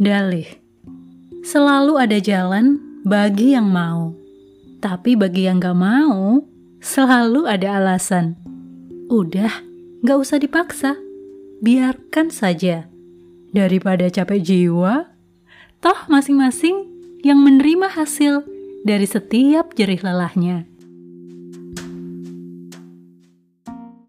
Dalih, selalu ada jalan bagi yang mau, tapi bagi yang gak mau, selalu ada alasan. Udah, gak usah dipaksa, biarkan saja. Daripada capek jiwa, toh masing-masing yang menerima hasil dari setiap jerih lelahnya.